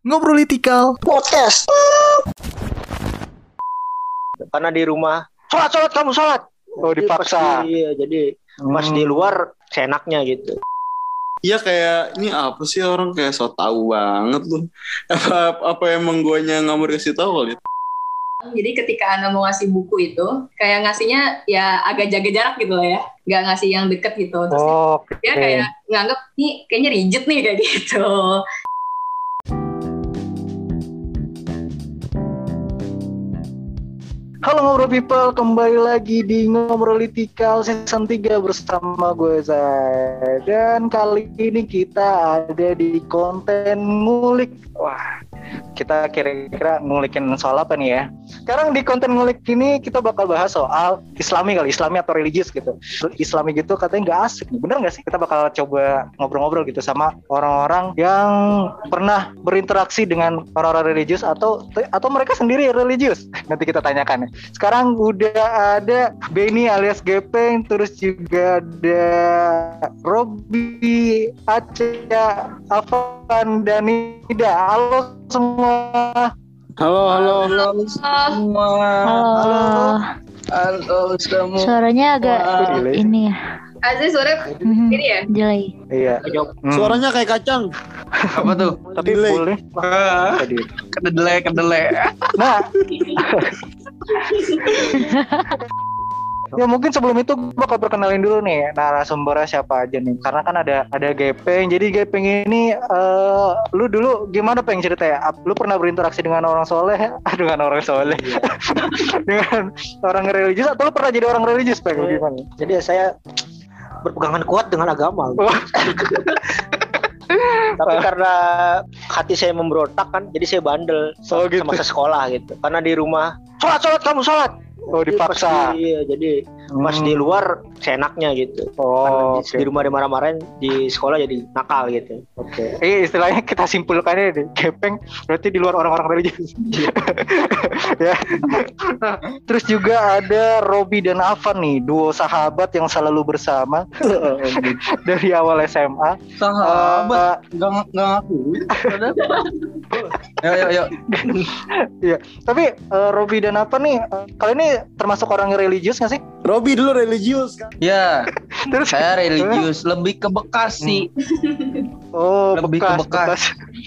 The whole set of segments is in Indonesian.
Ngobrolitikal podcast. karena di rumah sholat sholat kamu sholat Oh, Jadi dipaksa. pas di- iya jadi pas Hmm. di luar seenaknya gitu Iya kayak ini apa sih orang kayak so tahu banget lu. Apa apa emang guanya nggak mau dikasih tahu kali? Jadi ketika Anda mau ngasih buku itu, kayak ngasihnya ya agak jaga jarak gitu lah ya. Nggak ngasih yang deket gitu. Terus Oh, Oke. dia kayak nganggap, nih kayaknya rigid nih kayak gitu. Halo ngobrol people, kembali lagi di Ngobrolitikal season 3 bersama gue Zai. Dan kali ini kita ada di konten ngulik. Wah, kita kira-kira ngulikin soal apa nih ya? Sekarang di konten ngulik ini kita bakal bahas soal Islami kali, Islami atau religius gitu. Islami gitu katanya nggak asik bener nggak sih? Kita bakal coba ngobrol-ngobrol gitu sama orang-orang yang pernah berinteraksi dengan orang-orang religius atau atau mereka sendiri religius. Nanti kita tanyakan ya. Sekarang udah ada Benny alias Gepeng, terus juga ada Robby, Aca, Afan, dan Nida. Halo semua. Halo halo halo semua. Halo. Halo semua. Suaranya agak delay? ini ya. Azri sore Mhm, ini ya? Jelek. Iya. Hmm. Suaranya kayak kacang. apa tuh? tapi delay. tadi. Kedele, kedele. Nah. Ya mungkin sebelum itu gue bakal perkenalin dulu nih narasumbernya siapa aja nih. Karena kan ada ada Gepeng. Jadi Gepeng ini eh lu dulu gimana peng ceritanya? Ap- lu pernah berinteraksi dengan orang soleh? Dengan orang soleh. Dengan orang religius? Atau lu pernah jadi orang religius peng? Iya. gimana? Jadi ya saya berpegangan kuat dengan agama. Gitu. Oh. tapi karena hati saya memberontak kan jadi saya bandel Oh, sama gitu. semasa sekolah gitu. Karena di rumah sholat sholat kamu sholat oh Jadi pas dipaksa di- iya jadi pas Hmm. di luar seenaknya gitu oh Karena di, di rumah dimarah-marahin di sekolah jadi nakal gitu Oke. Eh istilahnya kita simpulkannya deh. Gepeng berarti di luar orang-orang religius. ya. Nah, Terus juga ada Robi dan Avan nih, duo sahabat yang selalu bersama dari awal SMA. Sahabat, Eh, nggak nggak ngaku. Yuk, yuk, yuk. tapi eh, Robi dan Avan nih, eh, kalian ini termasuk orang yang religius nggak sih? Robi dulu religius kan. Ya, Terus? Saya religius, lebih ke Bekasi, Oh, lebih bekas, ke bekas.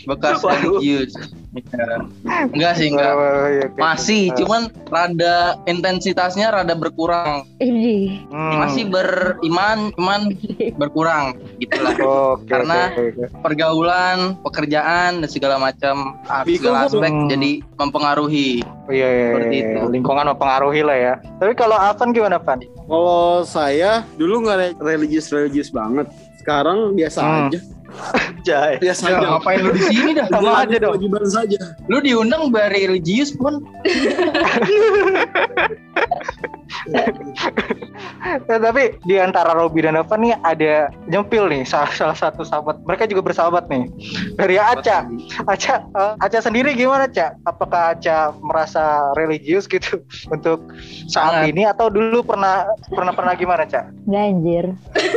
bekas religius. Ya. Enggak sih, enggak. Oh, iya, oke. Masih, Eh, cuman rada intensitasnya rada berkurang. Ini. hmm. Masih beriman, cuman berkurang gitulah. Oke, Karena- oke, oke. Pergaulan, pekerjaan dan segala macam ah, segala aspek Hmm. jadi mempengaruhi. Oh, iya, iya, Seperti iya. itu. lingkungan mempengaruhi lah ya. Tapi kalau Avan gimana, Van? Kalau saya dulu nggak religius religius banget. Sekarang biasa Hmm. aja. Jai Biasa Ya, aja. ngapain lu di sini dah? Sama aja dong. Kewajiban saja. Lu diundang dari religius pun Ya, tapi di antara Robi dan Evan nih ada nyempil nih salah, salah satu sahabat. Mereka juga bersahabat nih. Dari Aca. Aca, eh, Aca sendiri gimana, Aca? Apakah Aca merasa religius gitu untuk saat Sangat. ini atau dulu pernah pernah pernah gimana, Aca? Enggak anjir.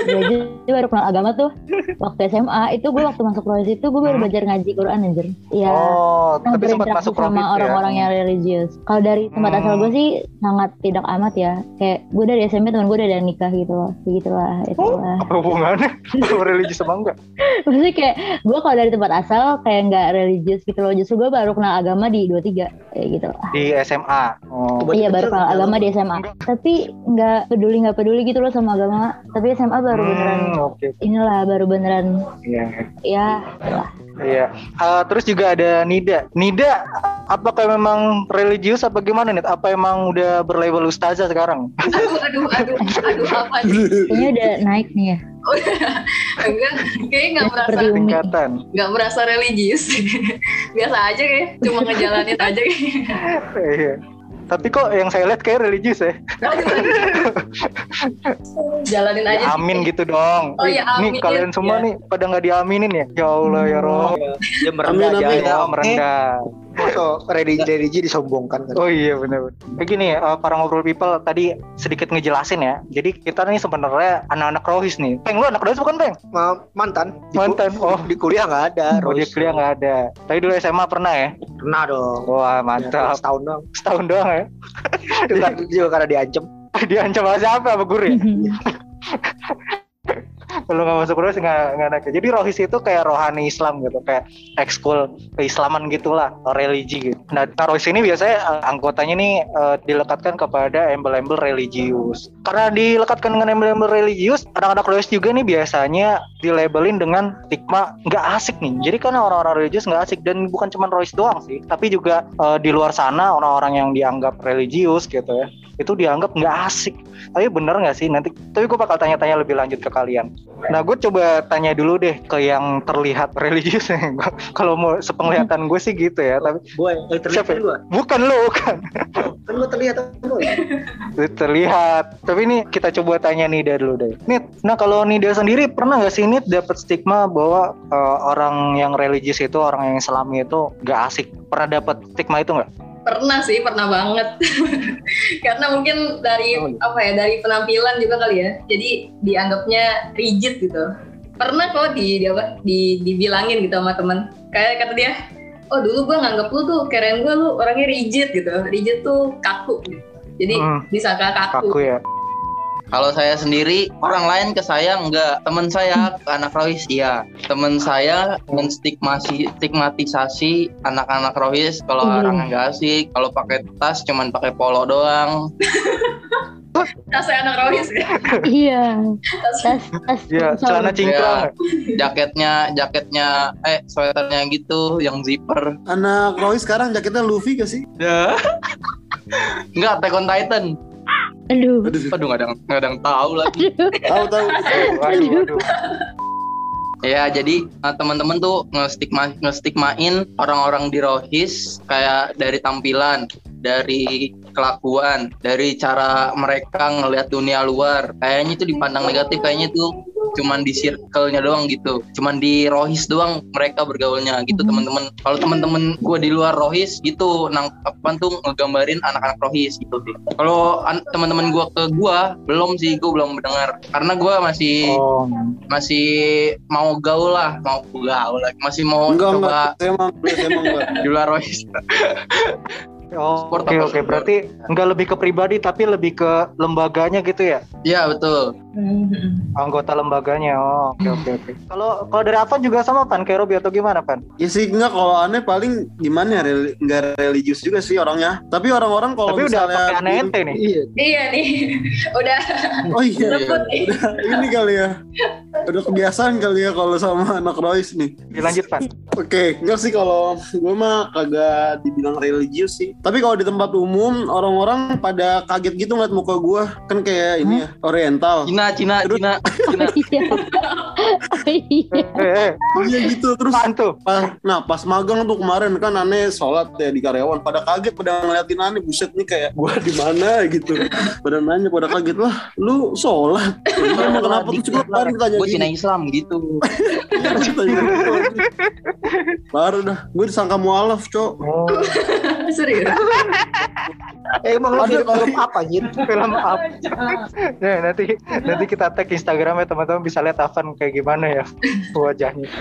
Gue aja baru kenal agama tuh waktu SMA. Itu gue waktu masuk proyek itu gue baru Hmm. belajar ngaji Quran anjir. Iya. Oh, Nah, tapi sempat masuk sama ya. orang-orang yang religius. Kalau dari tempat Hmm. asal gue sih sangat tidak amat ya. Kayak gue dari SMP teman gue udah ada nikah gitu loh. Kayak gitulah, itulah. Apa hubungannya? religius apa enggak? Maksudnya kayak gue kalau dari tempat asal kayak nggak religius gitu loh. Justru gue baru kenal agama di 23 kayak gitu lah. Di SMA. Oh. Iya baru kenal agama di SMA. Tapi nggak peduli nggak peduli gitu loh sama agama. Tapi SMA baru beneran Hmm, oke. inilah baru beneran Iya. ya lah. Iya. Eh, terus juga ada Nida. Nida, apakah memang religius apa gimana nih? Apa emang udah berlabel ustazah sekarang? Aduh, aduh, aduh, aduh, apa nih? Kayaknya udah naik nih ya. Enggak, kayaknya nggak merasa. Tingkatan. nggak merasa religius. Biasa aja kayak, cuma ngejalanin aja kayak. Iya. Tapi kok yang saya lihat kayak religius ya? Jalanin aja. Ya, amin gitu dong. Oh, ya, Nih amin. kalian semua Ya. nih pada nggak diaminin ya? Ya Allah ya Roh. dia merendah Amin, aja amin. ya. Oh, merendah. Masa religi religi disombongkan kan. Oh iya benar. Kayak gini ya, eh, para ngobrol people tadi sedikit ngejelasin ya. Jadi kita nih sebenarnya anak-anak rohis nih. Peng lu anak rohis bukan peng? Ma- mantan. Di, Mantan. Oh, di kuliah nggak ada. oh di kuliah nggak ada. Tapi dulu SMA pernah ya? Pernah dong. Wah Ya, mantap. setahun dong. Setahun doang ya. Itu kan juga karena diancam. Diancam sama siapa sama guru ya? Kalau nggak masuk rohis nggak nggak naik. Jadi rohis itu kayak rohani Islam gitu, kayak ekskul keislaman gitulah, religi gitu. Nah, nah, rohis ini biasanya eh, anggotanya nih eh, dilekatkan kepada embel-embel religius. Karena dilekatkan dengan embel-embel religius, anak-anak rohis juga nih biasanya dilabelin dengan stigma nggak asik nih. Jadi kan orang-orang religius nggak asik dan bukan cuma rohis doang sih, tapi juga eh, di luar sana orang-orang yang dianggap religius gitu ya, itu dianggap nggak asik. Tapi bener nggak sih nanti? Tapi gue bakal tanya-tanya lebih lanjut ke kalian. Nah, gue coba tanya dulu deh ke yang terlihat religius. Gua- Kalau mau sepenglihatan gue sih gitu ya. Tapi Gue yang terlihat Siapa? gue. bukan lo, bukan. Kan gue terlihat gue. Terlihat. Tapi ini kita coba tanya Nida dulu deh. Nid, nah kalau Nida sendiri pernah nggak sih Nid dapat stigma bahwa eh, orang yang religius itu, orang yang Islami itu nggak asik? Pernah dapat stigma itu nggak? Pernah sih, pernah banget. Karena mungkin dari Oh, iya. apa ya, dari penampilan juga kali ya. Jadi dianggapnya rigid gitu. Pernah kok di, di apa, di dibilangin gitu sama temen. Kayak kata dia, oh dulu gue nganggap lu tuh keren gue lu orangnya rigid gitu. Rigid tuh kaku gitu. Jadi Hmm. disangka kaku. Kaku ya. Kalau saya sendiri, orang lain ke saya enggak. Teman saya ke anak rohis iya. Teman saya menstigmasi stigmatisasi anak-anak rohis kalau Hmm. orang enggak asik, kalau pakai tas cuman pakai polo doang. Tasnya anak rohis ya. Iya. Tas Tas tas. Ya, celana cingkrang. ya? Jaketnya jaketnya eh sweaternya gitu yang zipper. Anak Roy sekarang jaketnya Luffy gak sih? Ya. Enggak, Attack on Titan. Aduh. Aduh, Aduh, nggak ada nggak ada yang tahu lagi. tahu tahu. Waduh. Ya, jadi uh, teman-teman tuh ngestigma ngestigmain orang-orang di Rohis kayak dari tampilan, dari kelakuan, dari cara mereka ngelihat dunia luar. Kayaknya itu dipandang negatif, kayaknya itu cuman di circle-nya doang gitu. Cuman di Rohis doang mereka bergaulnya gitu, Mhm. teman-teman. Kalau teman-teman gue di luar Rohis gitu nang apa tuh ngegambarin anak-anak Rohis gitu sih. Kalau an- teman-teman gue ke gue belum sih, gue belum mendengar karena gue masih Oh, masih mau gaul lah, mau gaul lagi, masih mau Enggak coba enggak. Saya emang saya emang enggak. di luar Rohis. Oh, oke oke sport? berarti nggak lebih ke pribadi tapi lebih ke lembaganya gitu ya Iya betul. Hmm. anggota lembaganya oh oke oke oke kalau kalau dari Avan juga sama Pan kayak Robi atau gimana Pan Ya sih enggak kalau aneh paling gimana ya reli- enggak religius juga sih orangnya. Tapi orang-orang kalau tapi udah pakai aneh ente nih Iya. Iya nih, udah Oh iya. nih. Udah ini kali ya. Udah kebiasaan kali ya kalau sama anak Royce nih. dilanjut Pan Oke, enggak sih kalau gue mah kagak dibilang religius sih. Tapi kalau di tempat umum orang-orang pada kaget gitu ngeliat muka gue kan kayak ini ya Oriental. Cina, Cina, Terus- Cina, Cina. Iya. Iya. eh, eh Iya gitu terus pas, nah pas magang tuh kemarin kan aneh sholat ya di karyawan pada kaget pada ngeliatin aneh buset nih kayak gua di mana gitu pada nanya pada kaget lah lu sholat Lu emang kenapa tuh coba kemarin ditanya Gue Cina gini Islam gitu. baru dah gue disangka mualaf cok oh, Serius. Eh, emang Ada film film apa anjir? film apa? Ya, nanti nanti kita tag Instagramnya teman-teman. Bisa lihat Avan kayak gimana ya wajahnya.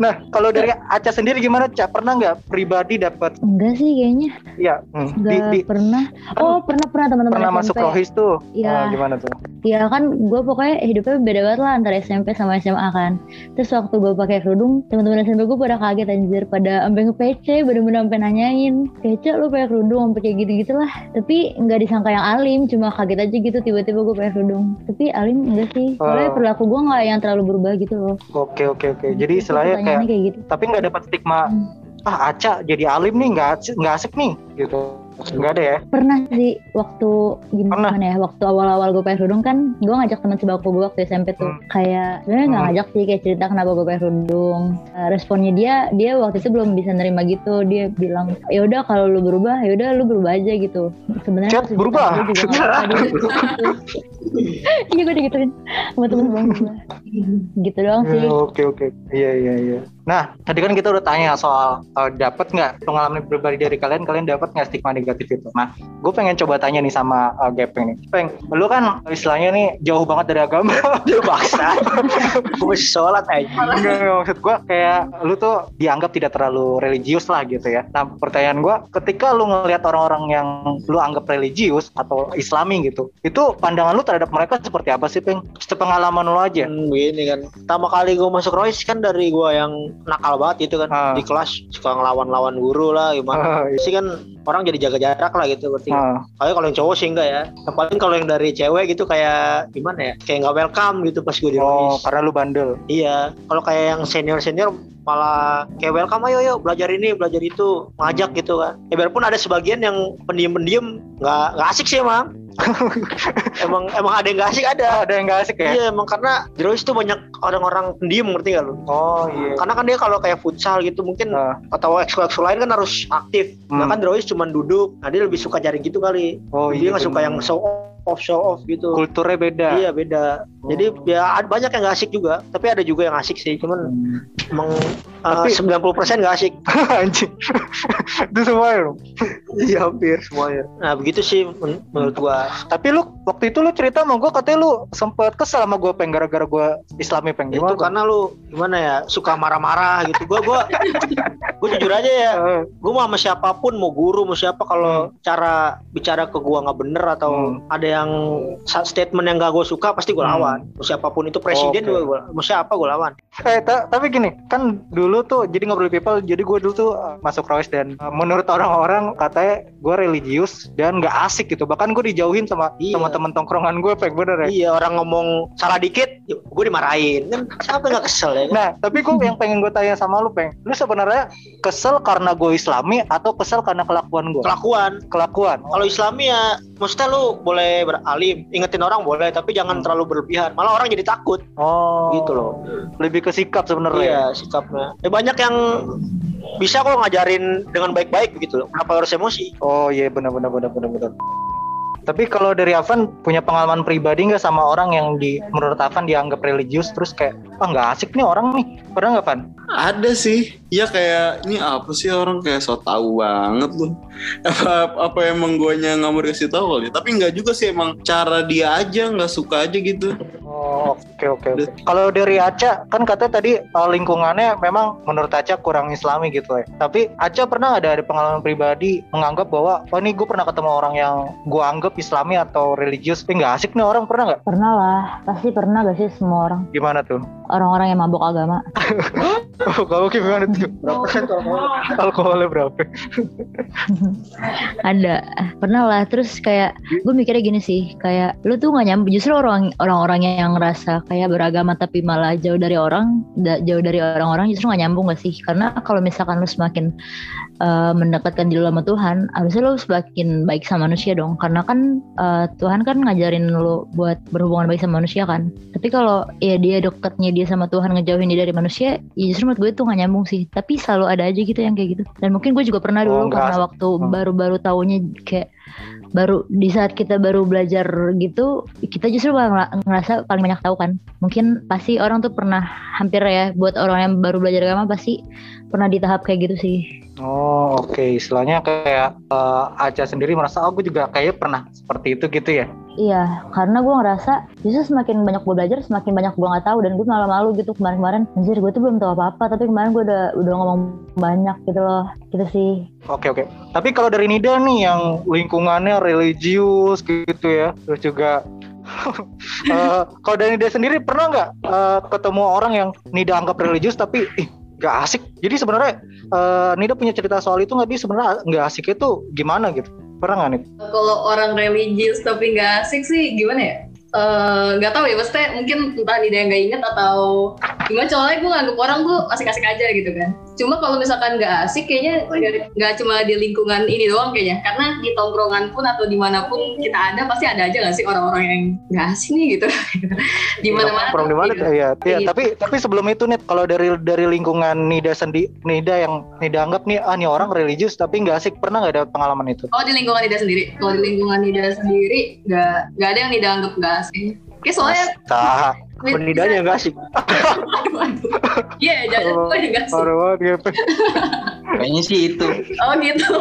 Nah kalau dari Aca sendiri gimana Ca? Pernah nggak pribadi dapat Enggak sih kayaknya. ya hmm, di, pernah. Oh, pernah pernah teman-teman. pernah SMP. masuk rohis tuh. Iya. Oh, gimana tuh? Ya kan gue pokoknya hidupnya beda banget lah antara SMP sama SMA kan. Terus waktu gue pakai kerudung, teman-teman SMP gue pada kaget anjir, pada sampai nge-PC, bener-bener sampai nanyain, kece lu pakai kerudung sampai kayak gitu-gitu lah. Tapi nggak disangka yang alim, cuma kaget aja gitu tiba-tiba gue pakai kerudung. Tapi alim enggak sih, soalnya Oh. perilaku gue nggak yang terlalu berubah gitu loh. oke oke oke jadi Itu istilahnya kayak pertanyaannya kayak gitu. tapi nggak dapat stigma Hmm. ah Aca jadi alim nih nggak nggak asik nih gitu Enggak ada ya? Pernah sih waktu gimana Pernah? ya waktu awal-awal gue pakai kerudung kan gue ngajak teman sebangku gue waktu SMP tuh Hmm. kayak sebenarnya nggak Hmm. ngajak sih kayak cerita kenapa gue pakai kerudung Eh, responnya dia dia waktu itu belum bisa nerima gitu dia bilang ya udah kalau lu berubah ya udah lu berubah aja gitu sebenarnya berubah. gue juga gitu. iya gue digituin sama temen gue gitu doang sih Hmm, Oke oke. Iya iya iya. Nah tadi kan kita udah tanya soal uh, dapat nggak pengalaman pribadi dari kalian, kalian dapat nggak stigma negatif itu? Nah, gue pengen coba tanya nih sama uh, Gepeng nih. Peng, lu kan istilahnya nih jauh banget dari agama. Dia baksa. Gue sholat aja. Enggak, enggak, maksud gue kayak lu tuh dianggap tidak terlalu religius lah gitu ya. Nah pertanyaan gue, ketika lu ngelihat orang-orang yang lu anggap religius atau islami gitu, itu pandangan lu terhadap mereka seperti apa sih Peng? Sepengalaman lu aja. Hmm, begini kan. Pertama kali gue masuk Royce kan dari gue yang nakal banget gitu kan. Ah. Di kelas suka ngelawan-lawan guru lah gimana. Ah, iya. Sih kan orang jadi jaga jarak lah gitu berarti. Kayak kalau yang cowok sih enggak ya. Yang paling kalau yang dari cewek gitu kayak gimana ya? Kayak nggak welcome gitu pas gue di oh, karena lu bandel. Iya, kalau kayak yang senior-senior malah kayak welcome ayo ayo belajar ini belajar itu ngajak gitu kan. Ya biarpun ada sebagian yang pendiam-pendiam nggak nggak asik sih emang. emang emang ada yang nggak asik ada. ada yang gak asik ya? Iya emang karena Jerois itu banyak orang-orang pendiam ngerti gak lu? Oh iya. Karena kan dia kalau kayak futsal gitu mungkin Ah. atau ekskul-ekskul lain kan harus aktif. Hmm. Nah kan Jerois cuma duduk. Nah dia lebih suka jaring gitu kali. Oh dia iya. nggak suka yang show off show off gitu. kulturnya beda. Iya beda. Jadi Oh. ya ada banyak yang gak asik juga. Tapi ada juga yang asik sih. Cuman Hmm. emang Tapi- uh, 90% gak asik. Anjing. Itu semua ya. Iya hampir semuanya. Nah begitu sih men- menurut gua. Tapi lu waktu itu lu cerita sama gue katanya lu sempet kesel sama gue peng gara-gara gue islami peng. Itu Gimana? karena lu gimana ya suka marah-marah gitu. Gua gua gua jujur aja ya. Eh, Gua mau sama siapa pun mau guru mau siapa kalau cara bicara ke gua nggak bener atau Hmm. ada yang statement yang gak gue suka pasti gua Hmm. lawan. Mau siapa pun itu presiden gua, mau siapa gua lawan. Eh, ta- tapi gini, kan dulu tuh jadi ngobrol people, jadi gue dulu tuh uh, masuk Royce dan uh, menurut orang-orang katanya gue religius dan gak asik gitu. Bahkan gue dijauhin sama Iya. sama teman tongkrongan gue, peng bener ya. Iya orang ngomong salah dikit, gue dimarahin kan siapa gak kesel ya? kan? Nah, tapi gue yang pengen gue tanya sama lu, peng, lu sebenarnya kesel karena gue islami atau kesel karena kelakuan gue? Kelakuan. Kelakuan. Kalau Islami ya, maksudnya lu boleh beralim, ingetin orang boleh, tapi jangan Hmm. terlalu berlebihan. Malah orang jadi takut, Oh, gitu loh. Lebih ke sikap sebenarnya. Iya sikapnya. Ya banyak yang bisa kok ngajarin dengan baik-baik begitu loh. Kenapa harus emosi? Oh iya benar benar benar benar benar. Tapi kalau dari Avan punya pengalaman pribadi nggak sama orang yang di menurut Avan dianggap religius terus kayak ah nggak asik nih orang nih pernah nggak Van? Ada sih. Ya kayak ini apa sih orang kayak so tahu banget lu. Apa apa emang guanya nggak mau dikasih tahu kali. ya? Tapi nggak juga sih emang cara dia aja nggak suka aja gitu. Oh oke oke. oke. Kalau dari Aca kan katanya tadi uh, lingkungannya memang menurut Aca kurang Islami gitu ya. Tapi Aca pernah ada, ada pengalaman pribadi menganggap bahwa oh ini gue pernah ketemu orang yang gue anggap Islami atau religius, eh nggak asik nih orang pernah nggak? pernah lah pasti pernah gak sih semua orang Gimana tuh? orang-orang yang mabuk agama Oh, kamu gimana tuh? Berapa persen tuh? Alkoholnya berapa? ada pernah lah terus kayak gue mikirnya gini sih kayak lu tuh gak nyampe justru orang orang-orang yang ngerasa kayak beragama tapi malah jauh dari orang da- jauh dari orang-orang justru gak nyambung gak sih karena kalau misalkan lu semakin uh, mendekatkan diri sama Tuhan harusnya lu semakin baik sama manusia dong. Karena kan uh, Tuhan kan ngajarin lu buat berhubungan baik sama manusia kan. Tapi kalau ya dia dekatnya dia sama Tuhan ngejauhin dia dari manusia ya justru menurut gue tuh gak nyambung sih. Tapi selalu ada aja gitu yang kayak gitu. Dan mungkin gue juga pernah Oh, dulu nggak karena waktu Hmm. baru-baru tahunya kayak baru di saat kita baru belajar gitu kita justru ngerasa paling banyak tahu kan. Mungkin pasti orang tuh pernah hampir ya buat orang yang baru belajar agama pasti pernah di tahap kayak gitu sih Oh oke, istilahnya kayak uh, Aca sendiri merasa oh gue juga kayaknya pernah seperti itu gitu ya? Iya, karena gue ngerasa justru semakin banyak gue belajar, semakin banyak gue nggak tahu dan gue malah malu gitu kemarin-kemarin. Anjir, gue tuh belum tahu apa-apa, tapi kemarin gue udah udah ngomong banyak gitu loh, gitu sih. Oke oke. Tapi kalau dari Nida nih yang lingkungannya religius gitu ya, terus juga eh, kalau dari Nida sendiri pernah nggak eh, ketemu orang yang Nida anggap religius tapi ih nggak asik. Jadi sebenarnya eh, Nida punya cerita soal itu nggak? Dia sebenarnya nggak asik itu gimana gitu? Pernah nggak nih? Kalau orang religius tapi nggak asik sih gimana ya? Eh, nggak tahu ya, maksudnya mungkin entah dia yang nggak inget atau gimana soalnya gue nganggep orang tuh asik-asik aja gitu kan. Cuma kalau misalkan nggak asik kayaknya nggak- cuma di lingkungan ini doang kayaknya. Karena di tongkrongan pun atau di mana pun kita ada pasti ada aja nggak sih orang-orang yang nggak asik nih gitu. di mana-mana. Nongkrong di mana iya Gitu. tapi tapi sebelum itu nih kalau dari dari lingkungan Nida sendi Nida yang Nida anggap nih ah nih orang religius tapi nggak asik pernah nggak ada pengalaman itu Oh di lingkungan Nida sendiri. Kalau di lingkungan Nida sendiri nggak nggak ada yang Nida anggap nggak asik. Kayak soalnya Tah, Penidanya enggak asik. aduh aduh. Iya jangan gue nggak asik. parah banget gitu. Kayaknya sih itu. Oh gitu.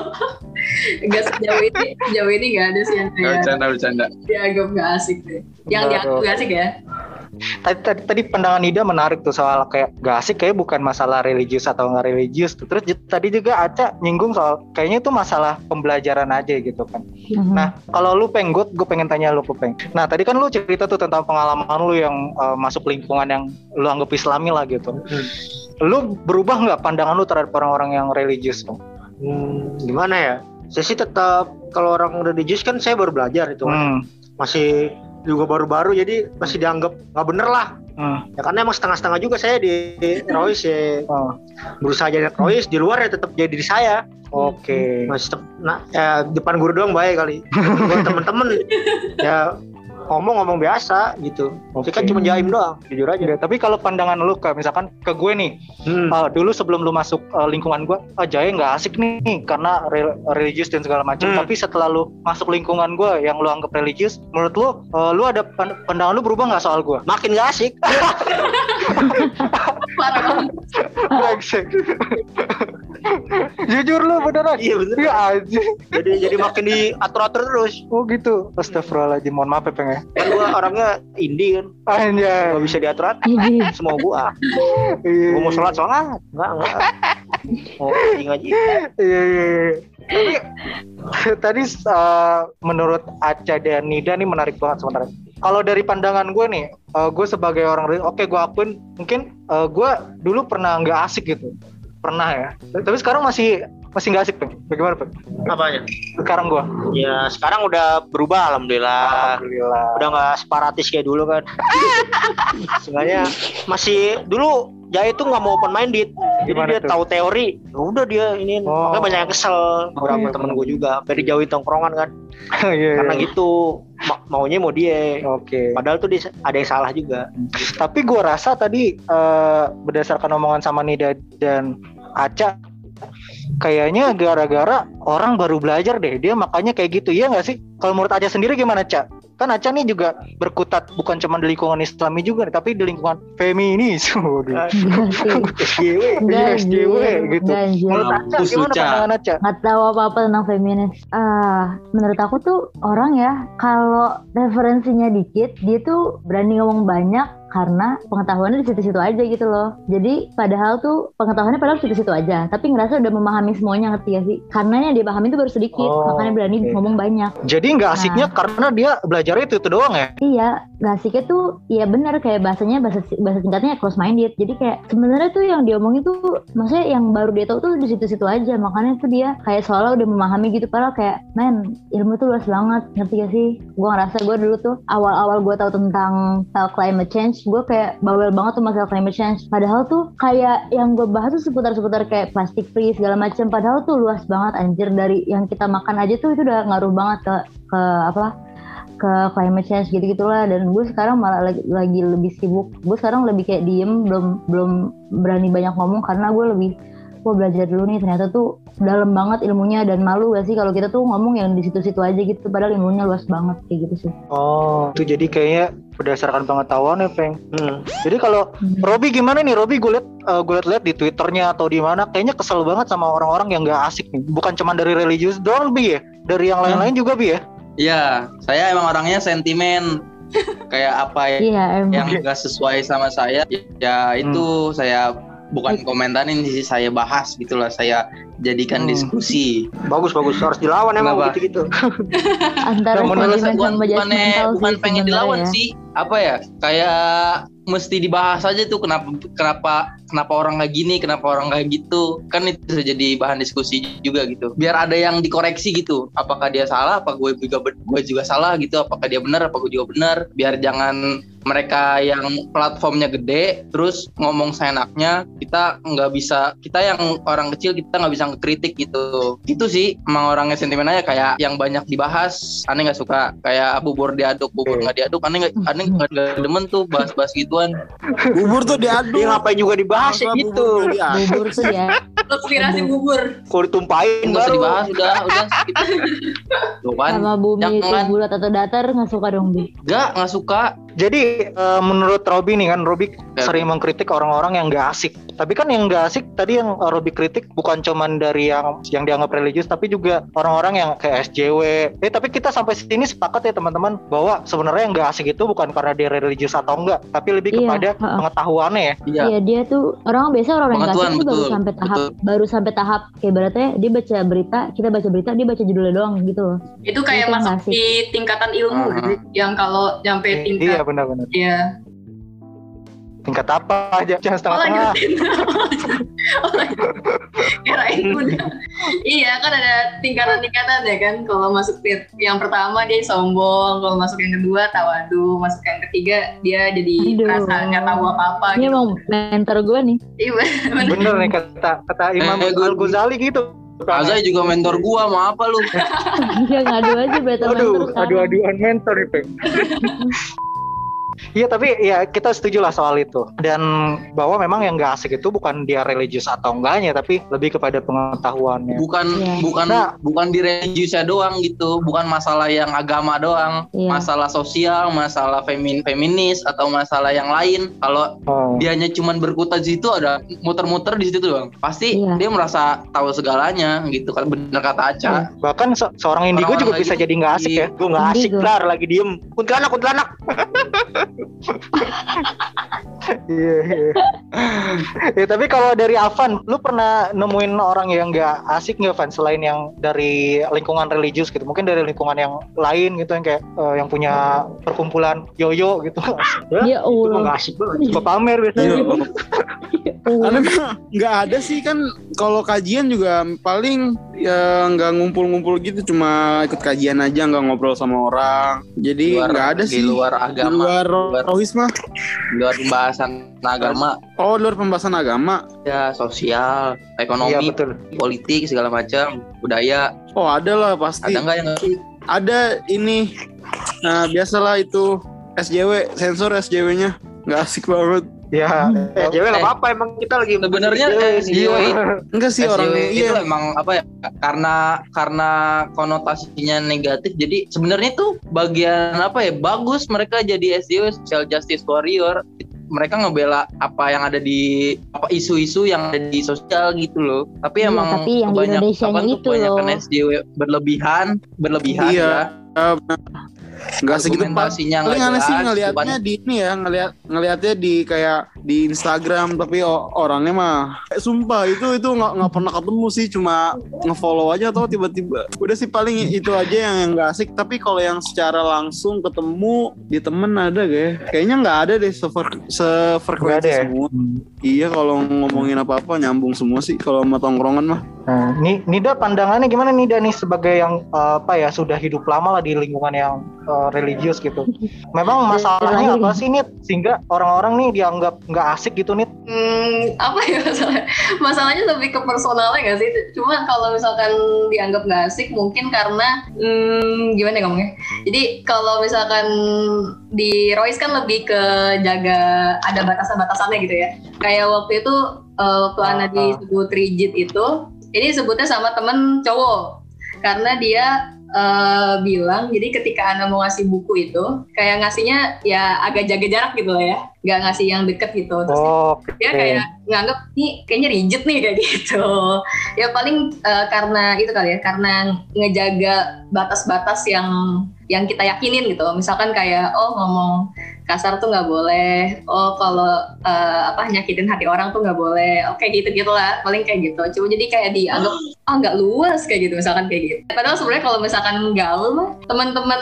Gak sejauh ini, sejauh ini gak ada sih yang kayak Bercanda bercanda. dianggap gak asik deh. Yang dianggap gak asik ya. Tadi, tadi, tadi pandangan Nida menarik tuh soal kayak gak asik kayak bukan masalah religius atau nggak religius tuh. Terus tadi juga Aca nyinggung soal kayaknya itu masalah pembelajaran aja gitu kan. Mhm. Nah, kalau lu peng, gue, gue pengen tanya lu peng. Nah, tadi kan lu cerita tuh tentang pengalaman lu yang uh, masuk lingkungan yang lu anggap islami lah gitu. Lu berubah nggak pandangan lu terhadap orang-orang yang religius? Bang? Hmm, gimana ya? Saya sih tetap kalau orang religius kan saya baru belajar itu kan. Hmm. Masih juga baru-baru jadi masih dianggap nggak bener lah. Hmm. Ya karena emang setengah-setengah juga saya di Rois ya Oh, berusaha jadi Rois di luar ya tetap jadi diri saya. Oke. Masih tetap nah ya depan guru doang baik kali. Buat temen-temen ya ngomong-ngomong biasa gitu. Saya kan cuma jaim doang, jujur aja. Ya, tapi kalau pandangan lu ke misalkan ke gue nih, Hmm. uh, dulu sebelum lu masuk uh, lingkungan gue, ah Jaya nggak asik nih karena re- religius dan segala macam. Hmm. Tapi setelah lu masuk lingkungan gue yang lu anggap religius, menurut lu, uh, lu ada pan- pandangan lu berubah nggak soal gue? Makin gak asik. Parah. Jujur lu beneran? Iya bener. Iya aja. Jadi jadi makin diatur-atur terus. Oh gitu. Astagfirullahaladzim. Mohon maaf ya Peng ya. Kan gua orangnya indie kan. Anjay. Gak bisa diatur-atur. Ih, Semua gua. Iya. Gua mau sholat sholat. Enggak enggak. Mau ngaji ngaji. Iya iya. iya. Tapi tadi uh, menurut Aca dan Nida nih menarik banget sebenarnya. Kalau dari pandangan gue nih, uh, gue sebagai orang oke gue akuin mungkin uh, gue dulu pernah nggak asik gitu, pernah ya. Tapi sekarang masih masih nggak asik Peng. Bagaimana Peng? Apanya? Sekarang gue. Ya sekarang udah berubah alhamdulillah. Alhamdulillah. Udah nggak separatis kayak dulu kan. Sebenarnya masih dulu Jaya itu nggak mau open minded. Jadi Gimana dia tuh? tahu teori. Ya udah dia ini Oh. makanya banyak yang kesel. Beberapa Oke. temen gue juga. Dari jauhin tongkrongan kan. Iya, Karena iya. gitu ma- maunya mau dia. Oke. Padahal tuh dia ada yang salah juga. Tapi gue rasa tadi eh, berdasarkan omongan sama Nida dan Aca, kayaknya gara-gara orang baru belajar deh. Dia makanya kayak gitu, iya nggak sih? Kalau menurut Aca sendiri gimana, Ca? Kan Aca nih juga berkutat bukan cuma di lingkungan Islami juga, nih, tapi di lingkungan feminis. SJW. Gitu. Menurut Aca gimana pandangan Aca? nggak tahu apa-apa tentang feminis. Ah, menurut aku tuh orang ya kalau referensinya dikit, dia tuh berani ngomong banyak karena pengetahuannya di situ-situ aja gitu loh. Jadi padahal tuh pengetahuannya padahal situ-situ aja, tapi ngerasa udah memahami semuanya ngerti gak sih? Karena yang dia pahami itu baru sedikit, Oh, makanya berani oke. ngomong banyak. Jadi nggak asiknya karena dia belajarnya itu, itu doang ya? Iya, gak asiknya tuh ya benar kayak bahasanya bahasa bahasa singkatnya close minded. Jadi kayak sebenarnya tuh yang diomongin tuh maksudnya yang baru dia tahu tuh di situ-situ aja. Makanya tuh dia kayak seolah udah memahami gitu padahal kayak men ilmu tuh luas banget. Ngerti gak sih? Gua ngerasa gue dulu tuh awal-awal gue tahu tentang tentang climate change, gue kayak bawel banget tuh masalah climate change. Padahal tuh kayak yang gue bahas tuh seputar-seputar kayak plastic free segala macam. Padahal tuh luas banget anjir dari yang kita makan aja tuh itu udah ngaruh banget ke ke apa ke climate change gitu gitulah dan gue sekarang malah lagi, lagi lebih sibuk gue sekarang lebih kayak diem belum belum berani banyak ngomong karena gue lebih gue belajar dulu nih ternyata tuh dalam banget ilmunya dan malu gak sih kalau kita tuh ngomong yang di situ-situ aja gitu padahal ilmunya luas banget kayak gitu sih Oh, itu jadi kayaknya berdasarkan pengetahuan ya, Peng. Hmm. Jadi kalau Robi gimana nih? Robi gue liat eh, gue liat-liat di twitternya atau di mana, kayaknya kesel banget sama orang-orang yang nggak asik nih. Bukan cuma dari religius doang bi ya, dari yang lain-lain juga bi ya. Iya, saya emang orangnya sentimen. Kayak apa ya iya yang enggak sesuai sama saya, ya itu saya bukan komentarin sih, saya bahas gitu lah, saya jadikan Hmm. diskusi. Bagus bagus harus dilawan emang gitu gitu. antara Bukan, bukan, bukan sih pengen dilawan ya. sih, apa ya kayak mesti dibahas aja tuh kenapa kenapa kenapa orang kayak gini kenapa orang kayak gitu. Kan itu bisa jadi bahan diskusi juga gitu. Biar ada yang dikoreksi gitu. Apakah dia salah apa gue juga gue juga salah gitu. Apakah dia benar apa gue juga benar. Biar jangan mereka yang platformnya gede terus ngomong seenaknya kita nggak bisa kita yang orang kecil kita nggak bisa ngekritik gitu. Gitu sih emang orangnya sentimen aja kayak yang banyak dibahas aneh nggak suka. Kayak bubur diaduk bubur nggak diaduk aneh nggak aneh nggak demen tuh bahas-bahas gituan. Bubur tuh diaduk. Dia ngapain juga dibahas ya? Gitu. bubur tuh ya. Konspirasi bubur. Kalau ditumpahin nggak usah dibahas udah udah. Gitu. sama bumi bulat atau datar nggak suka dong bi. Nggak nggak suka Jadi eh, menurut Robi nih kan Robi Ya. sering mengkritik orang-orang yang gak asik. Tapi kan yang gak asik tadi yang eh, Robi kritik bukan cuman dari yang yang dianggap religius tapi juga orang-orang yang kayak SJW. Eh tapi kita sampai sini sepakat ya teman-teman bahwa sebenarnya yang gak asik itu bukan karena dia religius atau enggak, tapi lebih Iya, kepada ha-ha. pengetahuannya ya. iya Iya dia tuh orang biasa orang yang nggak Pengetahuan, asik tuh baru betul, sampai tahap betul. baru sampai tahap kayak ibaratnya dia baca berita kita baca berita dia baca judulnya doang gitu loh Itu kayak Itu masuk di tingkatan ilmu Ah. gitu. Yang kalau nyampe Iya benar-benar. ya. Tingkat apa aja? Jangan Oh setengah-setengah. lanjutin. oh, lanjutin. Kirain udah. iya kan ada tingkatan-tingkatan ya kan. Kalau masuk yang pertama dia sombong, kalau masuk yang kedua tawadu, masuk yang ketiga dia jadi Aduh. merasa nggak tahu apa-apa ini gitu. emang mentor gue nih Iya bener. Bener nih kata kata Imam Eh, Al Ghazali gitu. Azai juga mentor gua mau apa lu dia ngadu aja better mentor Aduh, sekarang. adu-aduan mentor itu. Iya tapi ya kita setuju lah soal itu dan bahwa memang yang gak asik itu bukan dia religius atau enggaknya tapi lebih kepada pengetahuannya. bukan Iya. bukan Nah. bukan di religiusnya doang gitu bukan masalah yang agama doang Iya. masalah sosial masalah femin feminis atau masalah yang lain kalau Oh. dianya cuman berkutat di situ ada muter-muter di situ doang pasti Iya. dia merasa tahu segalanya gitu kan bener kata Aca Bahkan se- seorang indigo juga Orang-orang bisa jadi nggak asik ya. Gue nggak asik lah lagi diem. Kuntilanak, kuntilanak. Iya. iya. ya tapi kalau dari Avan, lu pernah nemuin orang yang nggak asik nggak Van selain yang dari lingkungan religius gitu? Mungkin dari lingkungan yang lain gitu yang kayak eh, yang punya perkumpulan yoyo gitu. ya Itu mah Allah nggak asik banget. Suka pamer biasanya. Iya. Allah. Karena nggak ada sih kan kalau kajian juga paling ya nggak ngumpul-ngumpul gitu cuma ikut kajian aja nggak ngobrol sama orang. Jadi Luar- nggak ada di sih. luar Di agama luar luar- rohis mah. di luar pembahasan agama Oh, di luar pembahasan agama. ya sosial Iya ekonomi betul. politik segala macam budaya Oh, ada lah pasti. ada nggak yang Ada ini. Nah, biasalah itu SJW, sensor SJW-nya. Nggak asik banget. Ya. Eh, cewek nggak apa-apa emang kita lagi sebenarnya eh, Enggak sih orang SJW itu iya. emang apa ya karena karena konotasinya negatif jadi sebenarnya tuh bagian apa ya bagus mereka jadi SJW social justice warrior mereka ngebela apa yang ada di apa isu-isu yang ada di sosial gitu loh tapi Iya, emang tapi yang Indonesianya apa tuh loh. SJW berlebihan berlebihan Iya. ya Enggak segitu Paling aneh sih ngelihatnya di ini ya, ngelihat ngelihatnya di kayak di Instagram tapi orangnya mah eh, sumpah itu itu nggak nggak pernah ketemu sih cuma ngefollow aja atau tiba-tiba udah sih paling itu aja yang yang nggak asik tapi kalau yang secara langsung ketemu di temen ada gak ya? Kayaknya nggak ada deh sefer- sefrekuensi ada ya? semua. Iya kalau ngomongin apa-apa nyambung semua sih kalau sama tongkrongan mah. Nah, Ni- Nida pandangannya gimana Nida nih sebagai yang eh, apa ya sudah hidup lama lah di lingkungan yang eh, religius gitu. Memang masalahnya apa sih Nid sehingga orang-orang nih dianggap nggak asik gitu Nid? Hmm, apa ya masalah? Masalahnya lebih ke personalnya nggak sih? Cuma kalau misalkan dianggap nggak asik, mungkin karena hmm, gimana ya ngomongnya? Jadi kalau misalkan di Royce kan lebih ke jaga ada batasan-batasannya gitu ya. Kayak waktu itu eh, waktu Ah, Ana ah. disebut rigid itu, ini sebutnya sama temen cowok karena dia eh, bilang jadi ketika Ana mau ngasih buku itu kayak ngasihnya ya agak jaga jarak gitu lah ya nggak ngasih yang deket gitu. Terus Oh, Oke. dia kayak nganggap nih kayaknya rigid nih kayak gitu. Ya paling eh, karena itu kali ya karena ngejaga batas-batas yang yang kita yakinin gitu. Misalkan kayak oh ngomong kasar tuh nggak boleh. Oh kalau eh, apa nyakitin hati orang tuh nggak boleh. Oke gitu gitulah paling kayak gitu. Cuma jadi kayak dianggap ah nggak luas kayak gitu misalkan kayak gitu. Padahal sebenarnya kalau misalkan gaul mah teman-teman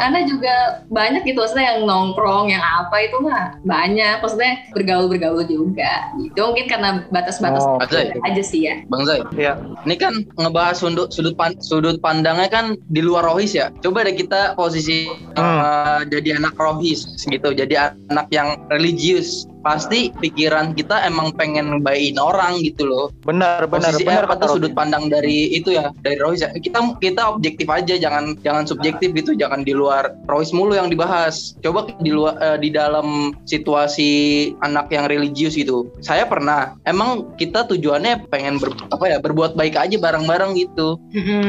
Ana juga banyak gitu maksudnya yang nongkrong yang apa itu mah banyak maksudnya bergaul bergaul juga gitu mungkin karena batas-batas Oh, Azai. aja sih ya Bang Zai. Iya. Ini kan ngebahas sudut sudut pan- sudut pandangnya kan di luar rohis ya. Coba deh kita posisi uh, jadi anak rohis gitu. Jadi anak yang religius. Pasti pikiran kita emang pengen ngebayin orang gitu loh. Benar, benar, Posisi benar kata sudut pandang dari itu ya, dari rohis ya. Kita kita objektif aja, jangan jangan subjektif gitu, jangan di luar rohis mulu yang dibahas. Coba di luar eh, di dalam situasi anak yang religius gitu. Saya pernah. Emang kita tujuannya pengen ber, apa ya berbuat baik aja bareng-bareng gitu.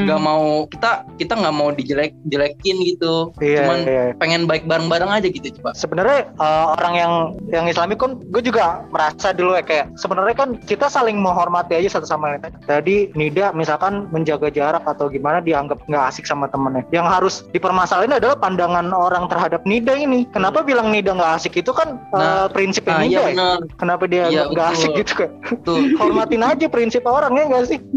Gak mau kita kita nggak mau dijelek jelekin gitu. Iya, Cuman iya. pengen baik bareng-bareng aja gitu coba. sebenarnya eh, orang yang yang Islami kan gue juga merasa dulu ya kayak sebenarnya kan kita saling menghormati aja satu sama lain. Tadi Nida misalkan menjaga jarak atau gimana dianggap nggak asik sama temennya. Yang harus dipermasalahin adalah pandangan orang terhadap Nida ini. Kenapa bilang Nida nggak asik itu kan eh, Nah, prinsipnya Nah, Nida. iya ya. benar. Kenapa dia Iya, nggak asik gitu kan? Tuh. Hormatin aja prinsip orang ya nggak sih?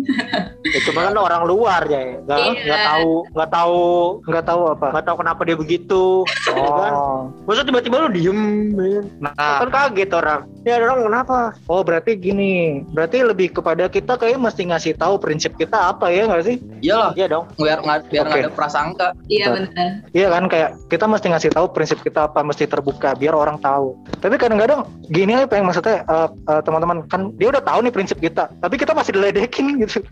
Ya, cuma kan orang luar ya, nggak Iya. nggak tahu nggak tahu Nggak tahu apa. nggak tahu kenapa dia begitu. ya kan? Oh, Masa tiba-tiba lu diem, men? nah, kan kaget orang. Ya orang kenapa? oh berarti gini, berarti lebih kepada kita kayak mesti ngasih tahu prinsip kita apa ya nggak sih? Iyalah, Iya dong. biar nggak biar nggak Oke. ada prasangka. iya benar Iya kan kayak kita mesti ngasih tahu prinsip kita apa mesti terbuka biar orang tahu. Tapi kadang-kadang gini aja pengen maksudnya eh, eh, teman-teman kan dia udah tahu nih prinsip kita, tapi kita masih diledekin gitu.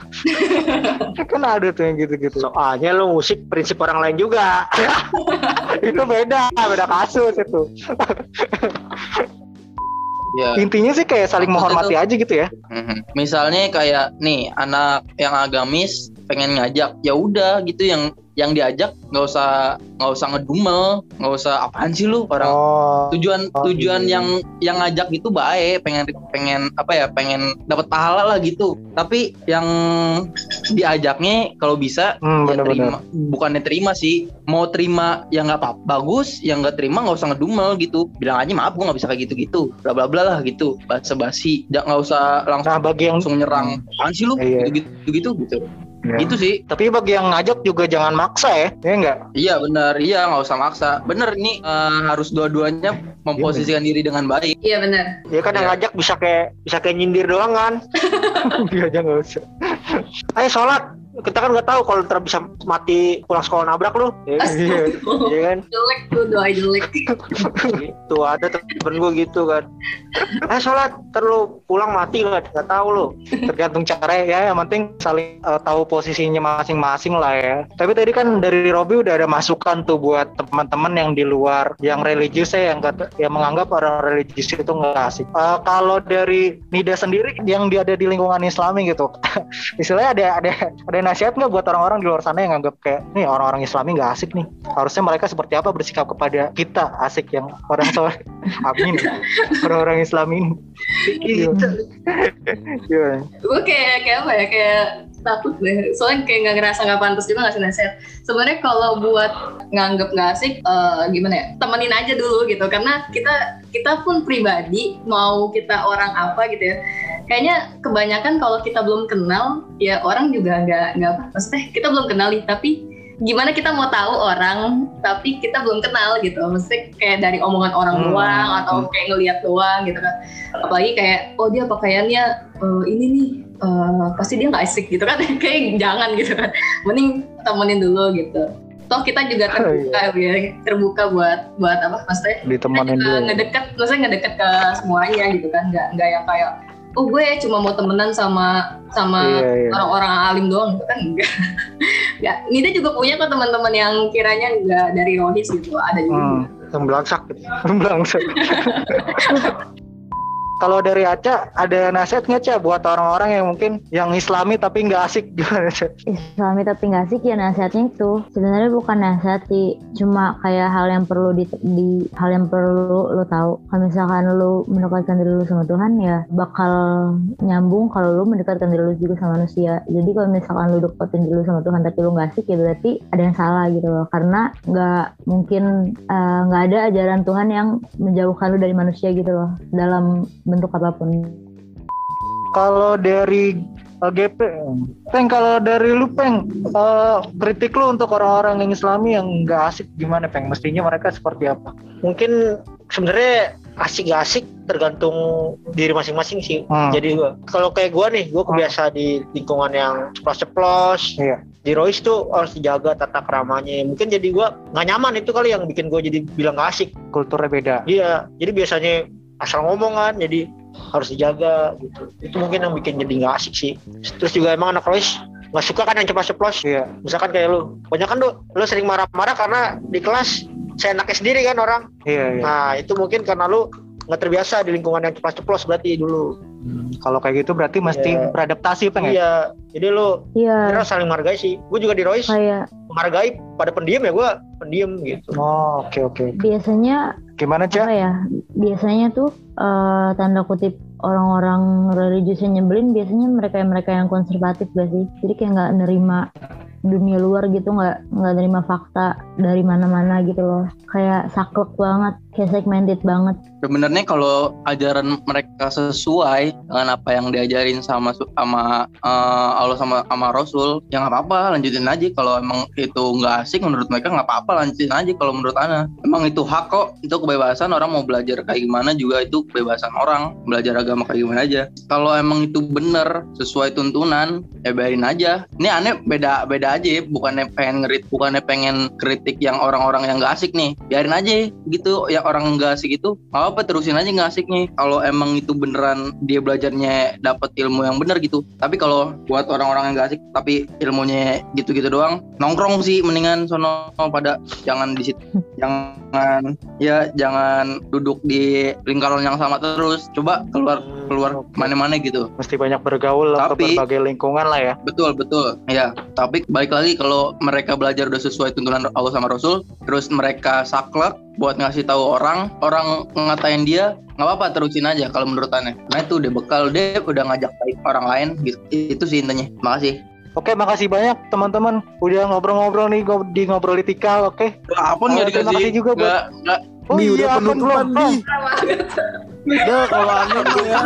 kan ada tuh yang gitu-gitu. Soalnya lu musik prinsip orang lain juga. itu beda, beda kasus itu. Ya. Intinya sih kayak saling menghormati aja gitu ya. Mhm. Misalnya kayak nih anak yang agamis pengen ngajak, ya udah gitu yang yang diajak nggak usah nggak usah ngedumel, nggak usah apaan sih lu orang Oh. tujuan Oh, tujuan iya. yang yang ngajak itu baik pengen pengen apa ya pengen dapat pahala lah gitu tapi yang diajaknya kalau bisa Hmm, ya bener-bener. terima bukannya terima sih mau terima ya nggak apa bagus yang nggak terima nggak usah ngedumel gitu bilang aja maaf gua nggak bisa kayak gitu gitu bla bla bla lah gitu basa basi nggak usah langsung Nah, bagi yang langsung nyerang apaan sih lu Iya. gitu gitu gitu gitu Iya. gitu sih tapi bagi yang ngajak juga jangan maksa ya, ya enggak? iya benar iya nggak usah maksa bener ini eh, harus dua-duanya memposisikan diri dengan baik iya benar Ya kan yang Iya. ngajak bisa kayak bisa kayak nyindir doang kan. Dia aja nggak usah. Ayo sholat. Kita kan nggak tahu kalau ntar bisa mati pulang sekolah nabrak lu. Ya, kan? Iya. Iya kan? jelek tuh doa jelek gitu ada temen gue gitu kan. Ayo sholat. Ntar lu pulang mati nggak? Nggak tahu lu. tergantung cara ya yang penting saling eh, tahu posisinya masing-masing lah ya tapi tadi kan dari Robi udah ada masukan tuh buat teman-teman yang di luar yang religius ya yang kata yang menganggap orang religius itu nggak asik Eh, kalau dari Nida sendiri yang dia ada di lingkungan Islami gitu istilahnya ada ada ada nasihat nggak buat orang-orang di luar sana yang nganggap kayak nih orang-orang Islami nggak asik nih. Harusnya mereka seperti apa bersikap kepada kita asik yang orang soleh amin. Orang-orang Islami. Ini Gimana? Gimana? gue kayak kayak apa ya kayak takut deh. Soalnya kayak nggak ngerasa nggak pantas juga ngasih nasihat. Sebenarnya kalau buat nganggep nggak asik eh, gimana ya temenin aja dulu gitu. Karena kita kita pun pribadi mau kita orang apa gitu ya kayaknya kebanyakan kalau kita belum kenal ya orang juga nggak nggak apa maksudnya kita belum kenal nih tapi gimana kita mau tahu orang tapi kita belum kenal gitu. Maksudnya kayak dari omongan orang Hmm. doang atau kayak ngelihat doang gitu kan. Apalagi kayak oh dia pakaiannya eh, ini nih eh, pasti dia nggak asik gitu kan. Kayak jangan gitu kan. Mending temenin dulu gitu. Toh kita juga terbuka ya terbuka buat buat apa maksudnya kita ditemenin juga dulu. ngedekat maksudnya ngedekat ke semuanya gitu kan. Nggak nggak yang kayak oh gue cuma mau temenan sama sama Iya, iya. orang-orang alim doang kan enggak enggak Nida juga punya kok teman-teman yang kiranya enggak dari rohis gitu ada juga Hmm. Yang belangsak gitu. Belangsa. Kalau dari Aca ada nasihat nggak Ca buat orang-orang yang mungkin yang Islami tapi nggak asik? Gimana Ca? Islami tapi nggak asik ya nasihatnya itu. Sebenarnya bukan nasihat sih cuma kayak hal yang perlu di, di hal yang perlu lo tahu. Kalau misalkan lo mendekatkan diri lo sama Tuhan ya bakal nyambung kalau lo mendekatkan diri lo juga sama manusia. Jadi kalau misalkan lo deketin diri lo sama Tuhan tapi lo nggak asik ya berarti ada yang salah gitu loh. Karena nggak mungkin eh, nggak ada ajaran Tuhan yang menjauhkan lo dari manusia gitu loh. Dalam bentuk apa pun Kalau dari eh, GP, Peng kalau dari lu Peng, eh, kritik lu untuk orang-orang yang Islami yang nggak asik gimana Peng? Mestinya mereka seperti apa? mungkin sebenarnya asik gak asik tergantung diri masing-masing sih. Hmm. Jadi gua kalau kayak gua nih, gua kebiasa di lingkungan yang ceplos-ceplos. Iya. Di Royce tuh harus dijaga tata keramanya. Mungkin jadi gua nggak nyaman itu kali yang bikin gua jadi bilang gak asik. Kulturnya beda. Iya, jadi biasanya asal ngomong kan, jadi harus dijaga gitu. Itu mungkin yang bikin jadi nggak asik sih. Terus juga emang anak Royce nggak suka kan yang ceplos-ceplos. Iya. Misalkan kayak lu, banyak kan lu, lu sering marah-marah karena di kelas saya enaknya sendiri kan orang. Iya, iya. Nah itu mungkin karena lu nggak terbiasa di lingkungan yang ceplos-ceplos berarti dulu. Kalau kayak gitu berarti mesti Iya. beradaptasi Peng ya? Iya, jadi lu iya kira saling menghargai sih. Gue juga di Royce kayak menghargai pada pendiam ya gue pendiam gitu. Oh, oke oke. biasanya Gimana Ca? apa ya? Biasanya tuh eh, tanda kutip orang-orang religius yang nyebelin biasanya mereka mereka yang konservatif gak sih? Jadi kayak nggak nerima dunia luar gitu nggak nggak nerima fakta dari mana-mana gitu loh. Kayak saklek banget kayak segmented banget. Sebenarnya kalau ajaran mereka sesuai dengan apa yang diajarin sama sama eh, Allah sama sama Rasul ya nggak apa-apa lanjutin aja. Kalau emang itu nggak asik menurut mereka nggak apa-apa lanjutin aja kalau menurut Ana. Emang itu hak kok itu kebebasan orang mau belajar kayak gimana juga itu kebebasan orang belajar agama kayak gimana aja. Kalau emang itu bener sesuai tuntunan ya biarin aja. Ini aneh beda beda aja ya. bukannya pengen ngerit bukannya pengen kritik yang orang-orang yang nggak asik nih. Biarin aja gitu ya orang nggak asik itu nggak apa terusin aja nggak asiknya. Kalau emang itu beneran dia belajarnya dapat ilmu yang bener gitu tapi kalau buat orang-orang yang nggak asik tapi ilmunya gitu-gitu doang nongkrong sih mendingan sono pada jangan di situ. Jangan ya jangan duduk di lingkaran yang sama terus. Coba keluar keluar mana-mana gitu. Mesti banyak bergaul lah ke Tapi- berbagai lingkungan lah ya. Betul betul. Ya tapi balik lagi kalau mereka belajar udah sesuai tuntunan Allah sama Rasul terus mereka saklek buat ngasih tahu orang orang ngatain dia nggak apa-apa terusin aja kalau menurut aneh. Nah itu udah bekal dia udah ngajak baik orang lain gitu. Itu sih intinya. Makasih. Oke, makasih banyak teman-teman. Udah ngobrol-ngobrol nih ngob- di ngobrol tikal, oke? apa Oh, terima kasih juga buat- nggak nggak. Oh Di Pan, udah penutupan belum, di. Udah kalau aneh tuh ya.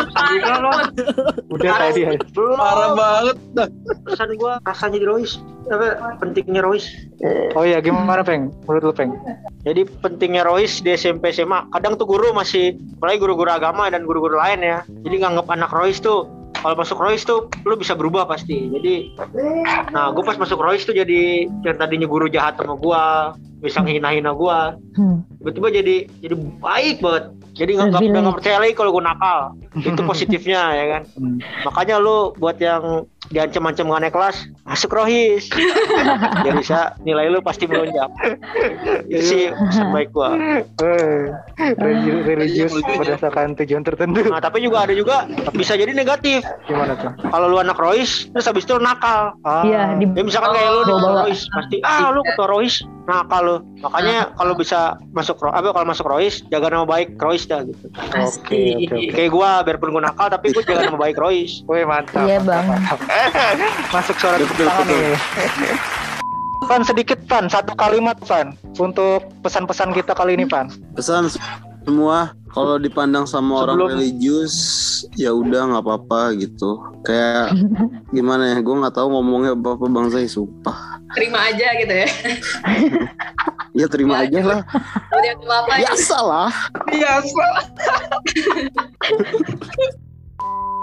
Udah tadi. Ya. parah banget. Pesan gue rasanya di Royce, apa pentingnya Royce. Oh iya, gimana Peng? Menurut lu Peng? Jadi pentingnya Royce di SMP SMA. Kadang tuh guru masih, apalagi guru-guru agama dan guru-guru lain ya. Jadi nganggap anak Royce tuh kalau masuk Royce tuh lu bisa berubah pasti. Jadi, nah gue pas masuk Royce tuh jadi yang tadinya guru jahat sama gue, bisa hina-hina gue, Hmm. tiba-tiba jadi jadi baik banget. Jadi nggak nggak percaya lagi kalau gue nakal. Itu positifnya ya kan. Hmm. Makanya lu buat yang diancam-ancam nggak naik kelas, masuk rohis. Jadi bisa nilai lu pasti melonjak. Itu sih pesan baik gua. Religi- religius Iya, ya. berdasarkan tujuan tertentu. Nah, tapi juga ada juga bisa jadi negatif. Gimana tuh? Kalau lu anak rohis, terus habis itu nakal. Ah, Iya, di Ya misalkan kayak lu Bawa-bawa. rohis, pasti ah lu ketua rohis nakal lu. Makanya kalau bisa masuk apa kalau masuk rohis, jaga nama baik rohis dah gitu. Oke, oke, oke. Kayak gua biarpun gua nakal tapi gua jaga nama baik rohis. Wih, mantap. Iya, Bang. mantap. Masuk suara tepuk tangan nih. Pan sedikit Pan, satu kalimat Pan untuk pesan-pesan kita kali ini Pan. Pesan semua kalau dipandang sama orang Sebelum- religius ya udah nggak apa-apa gitu. Kayak gimana ya? Gue nggak tahu ngomongnya apa apa bangsa sumpah. Terima aja gitu ya. Ya terima aja lah. Udah apa Biasa lah. biasa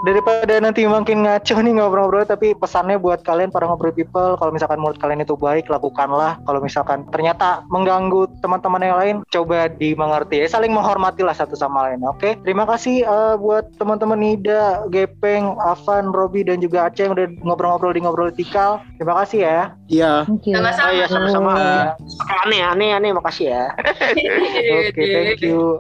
Daripada nanti makin ngaco nih ngobrol-ngobrol tapi pesannya buat kalian para ngobrol people kalau misalkan menurut kalian itu baik lakukanlah. Kalau misalkan ternyata mengganggu teman-teman yang lain coba dimengerti. Ya saling menghormati lah satu sama lain oke? Terima kasih eh, buat teman-teman Nida Gepeng Avan Robi dan juga Aceh yang udah ngobrol-ngobrol di ngobrol tikal. Terima kasih ya. Iya. Sama-sama. Oh iya sama-sama. Eh, Aneh aneh aneh. Makasih ya. oke thank you